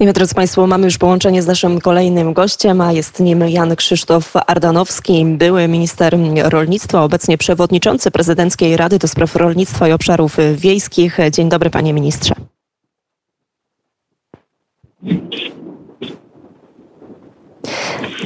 I my, drodzy Państwo, mamy już połączenie z naszym kolejnym gościem, a jest nim Jan Krzysztof Ardanowski, były minister rolnictwa, obecnie przewodniczący Prezydenckiej Rady do Spraw Rolnictwa i Obszarów Wiejskich. Dzień dobry, panie ministrze.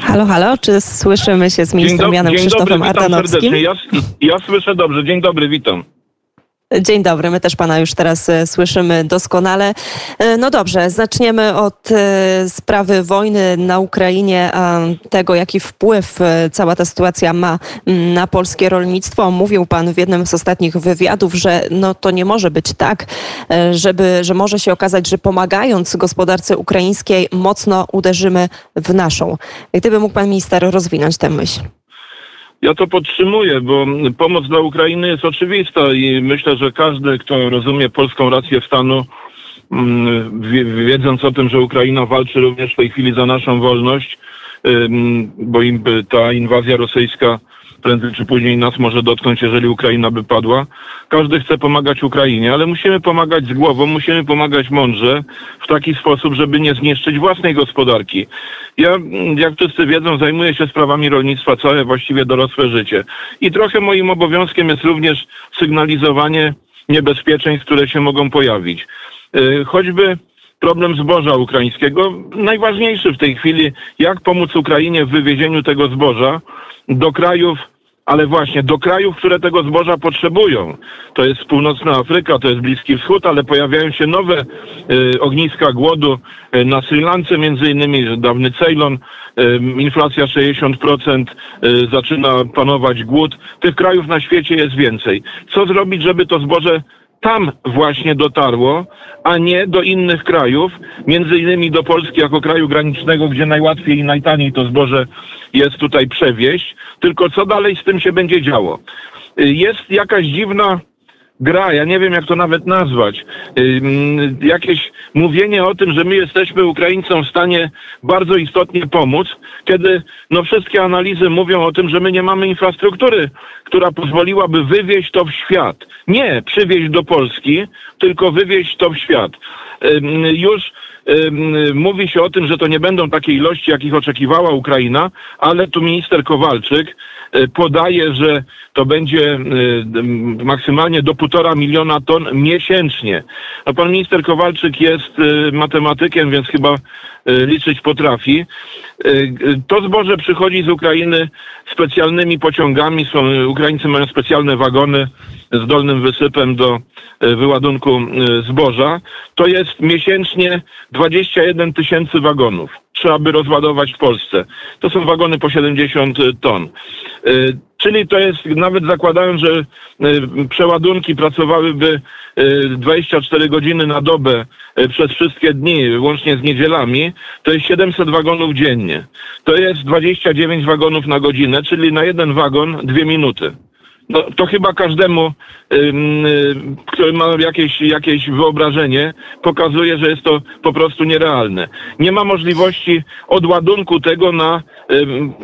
Halo, halo, czy słyszymy się z ministrem Janem dzień Krzysztofem dobry, Ardanowskim? serdecznie. Ja, ja słyszę dobrze. Dzień dobry, witam. Dzień dobry, my też pana już teraz e, słyszymy doskonale. E, No dobrze, zaczniemy od e, sprawy wojny na Ukrainie, tego jaki wpływ cała ta sytuacja ma mm, na polskie rolnictwo. Mówił pan w jednym z ostatnich wywiadów, że no to nie może być tak, żeby, że może się okazać, że pomagając gospodarce ukraińskiej mocno uderzymy w naszą. Gdyby mógł pan minister rozwinąć tę myśl. Ja to podtrzymuję, bo pomoc dla Ukrainy jest oczywista i myślę, że każdy, kto rozumie polską rację stanu, mm, wie- wiedząc o tym, że Ukraina walczy również w tej chwili za naszą wolność, bo ta inwazja rosyjska prędzej czy później nas może dotknąć, jeżeli Ukraina by padła. Każdy chce pomagać Ukrainie, ale musimy pomagać z głową, musimy pomagać mądrze, w taki sposób, żeby nie zniszczyć własnej gospodarki. Ja, mm, jak wszyscy wiedzą, zajmuję się sprawami rolnictwa całe właściwie dorosłe życie. I trochę moim obowiązkiem jest również sygnalizowanie niebezpieczeństw, które się mogą pojawić. Yy, Choćby problem zboża ukraińskiego, najważniejszy w tej chwili, jak pomóc Ukrainie w wywiezieniu tego zboża do krajów, ale właśnie do krajów, które tego zboża potrzebują. To jest północna Afryka, to jest Bliski Wschód, ale pojawiają się nowe y, ogniska głodu y, na Sri Lance, między innymi dawny Ceylon, y, inflacja 60%, y, zaczyna panować głód. Tych krajów na świecie jest więcej. Co zrobić, żeby to zboże tam właśnie dotarło, a nie do innych krajów, między innymi do Polski jako kraju granicznego, gdzie najłatwiej i najtaniej to zboże jest tutaj przewieźć. Tylko co dalej z tym się będzie działo? Y, Jest jakaś dziwna gra, ja nie wiem jak to nawet nazwać, jakieś mówienie o tym, że my jesteśmy Ukraińcom w stanie bardzo istotnie pomóc, kiedy no wszystkie analizy mówią o tym, że my nie mamy infrastruktury, która pozwoliłaby wywieźć to w świat. Nie przywieźć do Polski, tylko wywieźć to w świat. Już mówi się o tym, że to nie będą takie ilości, jakich oczekiwała Ukraina, ale tu minister Kowalczyk podaje, że to będzie y, y, maksymalnie do półtora miliona ton miesięcznie. No, pan minister Kowalczyk jest y, matematykiem, więc chyba y, liczyć potrafi. Y, y, To zboże przychodzi z Ukrainy specjalnymi pociągami. Są, Ukraińcy mają specjalne wagony z dolnym wysypem do y, wyładunku y, zboża. To jest miesięcznie 21 tysięcy wagonów. Trzeba by rozładować w Polsce. To są wagony po 70 ton. Y, Czyli to jest, nawet zakładając, że y, przeładunki pracowałyby y, 24 godziny na dobę przez wszystkie dni, łącznie z niedzielami, to jest 700 wagonów dziennie. To jest 29 wagonów na godzinę, czyli na jeden wagon dwie minuty. No, to chyba każdemu, y, który ma jakieś, jakieś wyobrażenie, pokazuje, że jest to po prostu nierealne. Nie ma możliwości odładunku tego na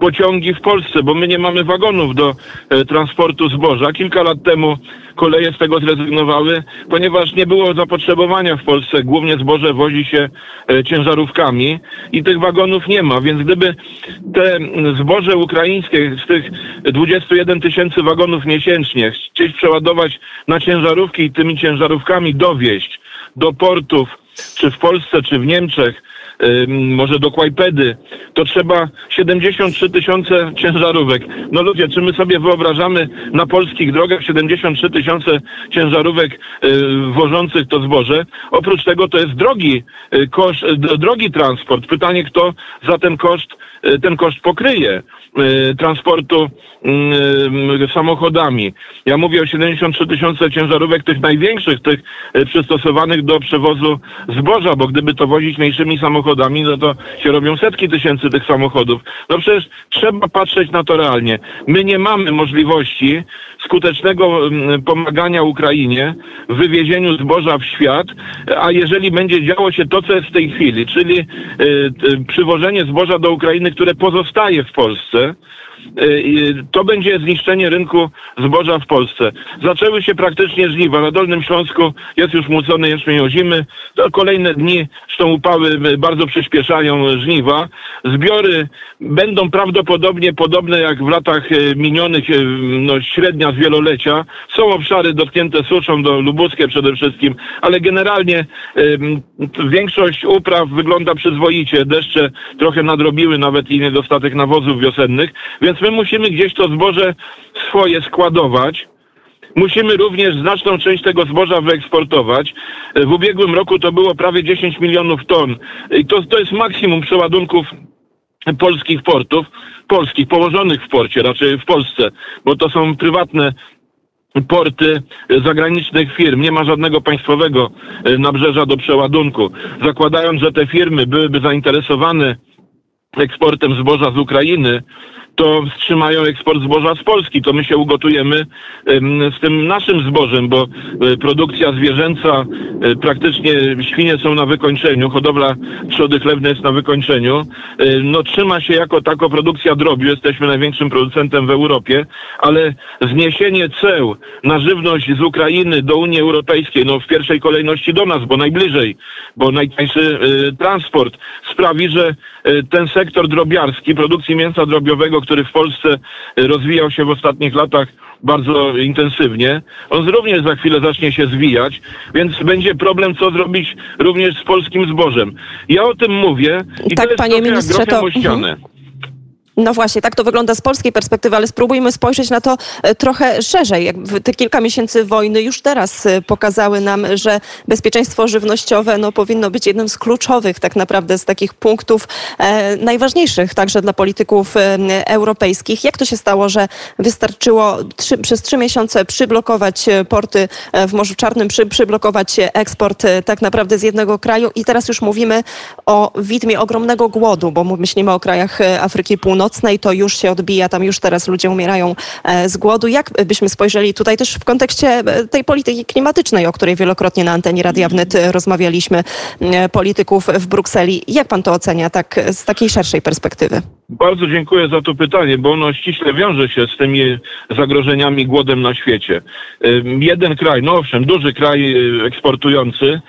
pociągi w Polsce, bo my nie mamy wagonów do e, transportu zboża. Kilka lat temu koleje z tego zrezygnowały, ponieważ nie było zapotrzebowania w Polsce. Głównie zboże wozi się e, ciężarówkami i tych wagonów nie ma, więc gdyby te zboże ukraińskie z tych 21 tysięcy wagonów miesięcznie chcieć przeładować na ciężarówki i tymi ciężarówkami dowieść do portów, czy w Polsce, czy w Niemczech, może do Kłajpedy, to trzeba 73 tysiące ciężarówek. No ludzie, czy my sobie wyobrażamy na polskich drogach 73 tysiące ciężarówek y, wożących to zboże? Oprócz tego to jest drogi, y, koszt, y, drogi transport. Pytanie, kto za ten koszt, ten koszt pokryje transportu samochodami. Ja mówię o 73 tysiące ciężarówek, tych największych, tych przystosowanych do przewozu zboża, bo gdyby to wozić mniejszymi samochodami, no to się robią setki tysięcy tych samochodów. No przecież trzeba patrzeć na to realnie. My nie mamy możliwości skutecznego mm, pomagania Ukrainie w wywiezieniu zboża w świat, a jeżeli będzie działo się to, co jest w tej chwili, czyli y, y, przywożenie zboża do Ukrainy, które pozostaje w Polsce, to będzie zniszczenie rynku zboża w Polsce. Zaczęły się praktycznie żniwa. Na Dolnym Śląsku jest już młócony jęczmień ozimy. To kolejne dni, zresztą upały bardzo przyspieszają żniwa. Zbiory będą prawdopodobnie podobne jak w latach minionych, no, średnia z wielolecia. Są obszary dotknięte suszą, do lubuskie przede wszystkim, ale generalnie większość upraw wygląda przyzwoicie. Deszcze trochę nadrobiły nawet i niedostatek nawozów wiosennych, więc my musimy gdzieś to zboże swoje składować. Musimy również znaczną część tego zboża wyeksportować. W ubiegłym roku to było prawie 10 milionów ton. I to, to jest maksimum przeładunków polskich portów, polskich, położonych w porcie, raczej w Polsce, bo to są prywatne porty zagranicznych firm. Nie ma żadnego państwowego e, nabrzeża do przeładunku. Zakładając, że te firmy byłyby zainteresowane eksportem zboża z Ukrainy, to wstrzymają eksport zboża z Polski. To my się ugotujemy z tym naszym zbożem, bo e, produkcja zwierzęca, e, praktycznie świnie są na wykończeniu, hodowla trzody chlewnej jest na wykończeniu. E, no trzyma się jako tako produkcja drobiu, jesteśmy największym producentem w Europie, ale zniesienie ceł na żywność z Ukrainy do Unii Europejskiej, no w pierwszej kolejności do nas, bo najbliżej, bo najtańszy transport sprawi, że ten sektor drobiarski, produkcji mięsa drobiowego, który w Polsce rozwijał się w ostatnich latach bardzo intensywnie. On również za chwilę zacznie się zwijać, więc będzie problem, co zrobić również z polskim zbożem. Ja o tym mówię i tak, to jest panie ministrze, to... Mhm. No właśnie, tak to wygląda z polskiej perspektywy, ale spróbujmy spojrzeć na to e, trochę szerzej. Te kilka miesięcy wojny już teraz e, pokazały nam, że bezpieczeństwo żywnościowe no, powinno być jednym z kluczowych tak naprawdę z takich punktów e, najważniejszych także dla polityków e, europejskich. Jak to się stało, że wystarczyło trzy, przez trzy miesiące przyblokować porty w Morzu Czarnym, przy, przyblokować eksport tak naprawdę z jednego kraju i teraz już mówimy o widmie ogromnego głodu, bo myślimy o krajach Afryki Północnej, północnej, to już się odbija, tam już teraz ludzie umierają e, z głodu. Jak byśmy spojrzeli tutaj też w kontekście e, tej polityki klimatycznej, o której wielokrotnie na antenie Radia Wnet rozmawialiśmy, e, polityków w Brukseli. Jak pan to ocenia tak z takiej szerszej perspektywy? Bardzo dziękuję za to pytanie, bo ono ściśle wiąże się z tymi zagrożeniami głodem na świecie. Jeden kraj, no owszem, duży kraj eksportujący,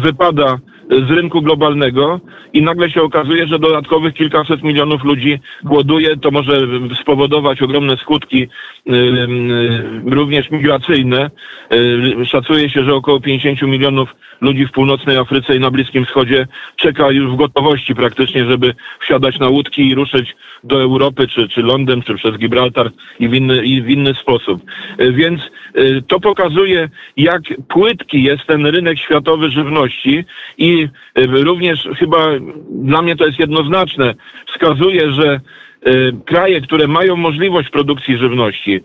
wypada z rynku globalnego i nagle się okazuje, że dodatkowych kilkaset milionów ludzi głoduje. To może spowodować ogromne skutki również migracyjne. Szacuje się, że około 50 milionów ludzi w północnej Afryce i na Bliskim Wschodzie czeka już w gotowości praktycznie, żeby wsiadać na łódki i ruszyć do Europy, czy, czy Londyn, czy przez Gibraltar i w inny, i w inny sposób. Więc to pokazuje, jak płytki jest ten rynek światowy żywności i Y, również chyba dla mnie to jest jednoznaczne, wskazuje, że kraje, które mają możliwość produkcji żywności,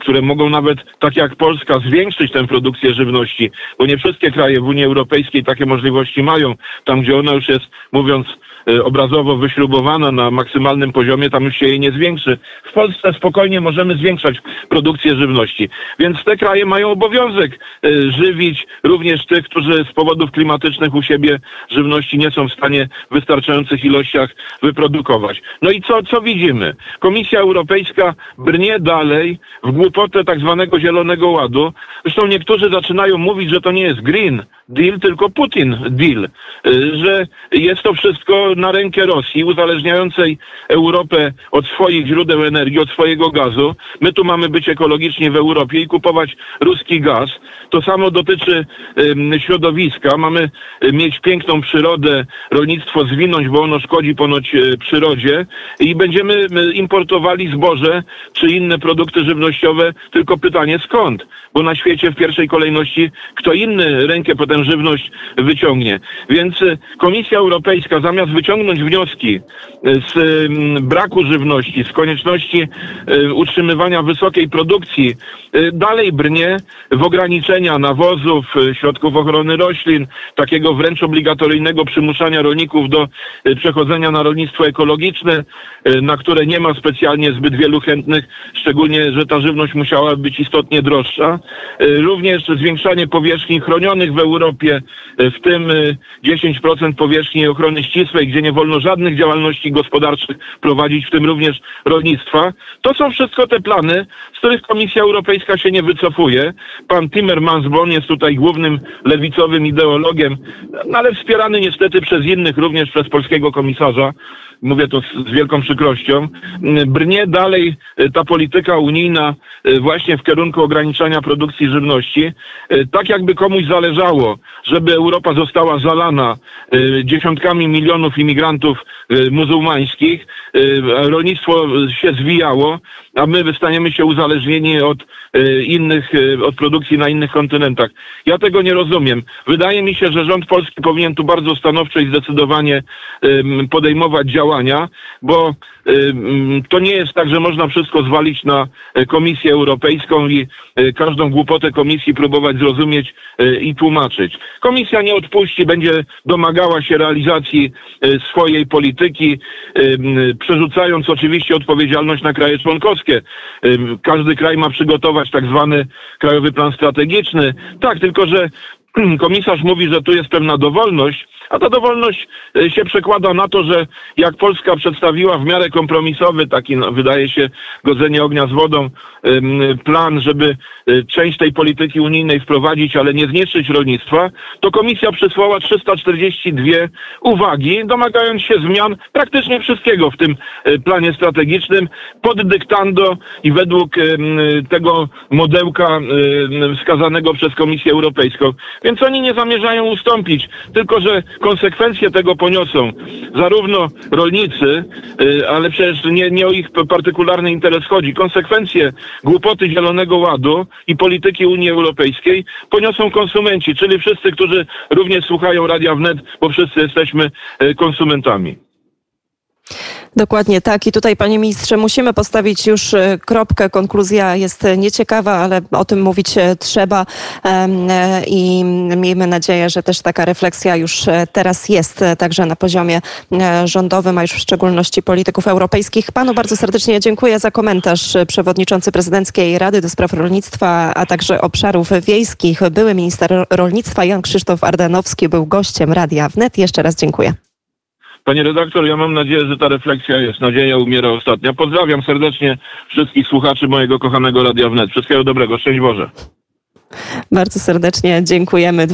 które mogą nawet, tak jak Polska, zwiększyć tę produkcję żywności, bo nie wszystkie kraje w Unii Europejskiej takie możliwości mają. Tam, gdzie ona już jest, mówiąc Y, obrazowo wyśrubowana na maksymalnym poziomie, tam już się jej nie zwiększy. W Polsce spokojnie możemy zwiększać produkcję żywności. Więc te kraje mają obowiązek y, żywić również tych, którzy z powodów klimatycznych u siebie żywności nie są w stanie w wystarczających ilościach wyprodukować. No i co, co widzimy? Komisja Europejska brnie dalej w głupotę tak zwanego Zielonego Ładu. Zresztą niektórzy zaczynają mówić, że to nie jest Green Deal, tylko Putin Deal, y, że jest to wszystko na rękę Rosji, uzależniającej Europę od swoich źródeł energii, od swojego gazu. My tu mamy być ekologiczni w Europie i kupować ruski gaz. To samo dotyczy środowiska. Mamy y, mieć piękną przyrodę, rolnictwo zwinąć, bo ono szkodzi ponoć y, przyrodzie i będziemy importowali zboże czy inne produkty żywnościowe. Tylko pytanie skąd? Bo na świecie w pierwszej kolejności kto inny rękę po żywność wyciągnie. Więc Komisja Europejska zamiast wyciągnąć wnioski z braku żywności, z konieczności utrzymywania wysokiej produkcji, dalej brnie w ograniczeniu dowożenia nawozów, y, środków ochrony roślin, takiego wręcz obligatoryjnego przymuszania rolników do y, przechodzenia na rolnictwo ekologiczne, y, na które nie ma specjalnie zbyt wielu chętnych, szczególnie, że ta żywność musiała być istotnie droższa. Również zwiększanie powierzchni chronionych w Europie, w tym 10% powierzchni ochrony ścisłej, gdzie nie wolno żadnych działalności gospodarczych prowadzić, w tym również rolnictwa. To są wszystko te plany, z których Komisja Europejska się nie wycofuje. Pan Timmermans, bo on jest tutaj głównym lewicowym ideologiem, no ale wspierany niestety przez innych, również przez polskiego komisarza, mówię to z, z, wielką przykrością, brnie dalej e, ta polityka unijna e, właśnie w kierunku ograniczania produkcji żywności, e, tak jakby komuś zależało, żeby Europa została zalana dziesiątkami milionów imigrantów muzułmańskich, rolnictwo się zwijało, a my wystaniemy się uzależnieni od innych, od produkcji na innych kontynentach. Ja tego nie rozumiem. Wydaje mi się, że rząd polski powinien tu bardzo stanowczo i zdecydowanie podejmować działania, działania, bo y, mm, to nie jest tak, że można wszystko zwalić na e, Komisję Europejską i e, każdą głupotę Komisji próbować zrozumieć e, i tłumaczyć. Komisja nie odpuści, będzie domagała się realizacji swojej polityki, przerzucając oczywiście odpowiedzialność na kraje członkowskie. Każdy kraj ma przygotować tak zwany krajowy plan strategiczny. Tak, tylko że komisarz mówi, że tu jest pewna dowolność, a ta dowolność e, się przekłada na to, że jak Polska przedstawiła w miarę kompromisowy, taki no, wydaje się godzenie ognia z wodą, plan, żeby e, część tej polityki unijnej wprowadzić, ale nie zniszczyć rolnictwa, to komisja przysłała 342 uwagi, domagając się zmian praktycznie wszystkiego w tym e, planie strategicznym pod dyktando i według tego modełka wskazanego przez Komisję Europejską. Więc oni nie zamierzają ustąpić, tylko że konsekwencje tego poniosą zarówno rolnicy, y, ale przecież nie, nie o ich partykularny interes chodzi. Konsekwencje głupoty Zielonego Ładu i polityki Unii Europejskiej poniosą konsumenci, czyli wszyscy, którzy również słuchają Radia Wnet, bo wszyscy jesteśmy y, konsumentami. Dokładnie tak. I tutaj, panie ministrze, musimy postawić już e, kropkę. Konkluzja jest nieciekawa, ale o tym mówić e, trzeba. E, I miejmy nadzieję, że też taka refleksja już teraz jest, także na poziomie rządowym, a już w szczególności polityków europejskich. Panu bardzo serdecznie dziękuję za komentarz. Przewodniczący Prezydenckiej Rady do Spraw Rolnictwa, a także Obszarów Wiejskich, były minister rolnictwa Jan Krzysztof Ardanowski był gościem Radia Wnet. Jeszcze raz dziękuję. Panie redaktor, ja mam nadzieję, że ta refleksja jest. Nadzieja umiera ostatnia. Pozdrawiam serdecznie wszystkich słuchaczy mojego kochanego Radia Wnet. Wszystkiego dobrego. Szczęść Boże. Bardzo serdecznie dziękujemy.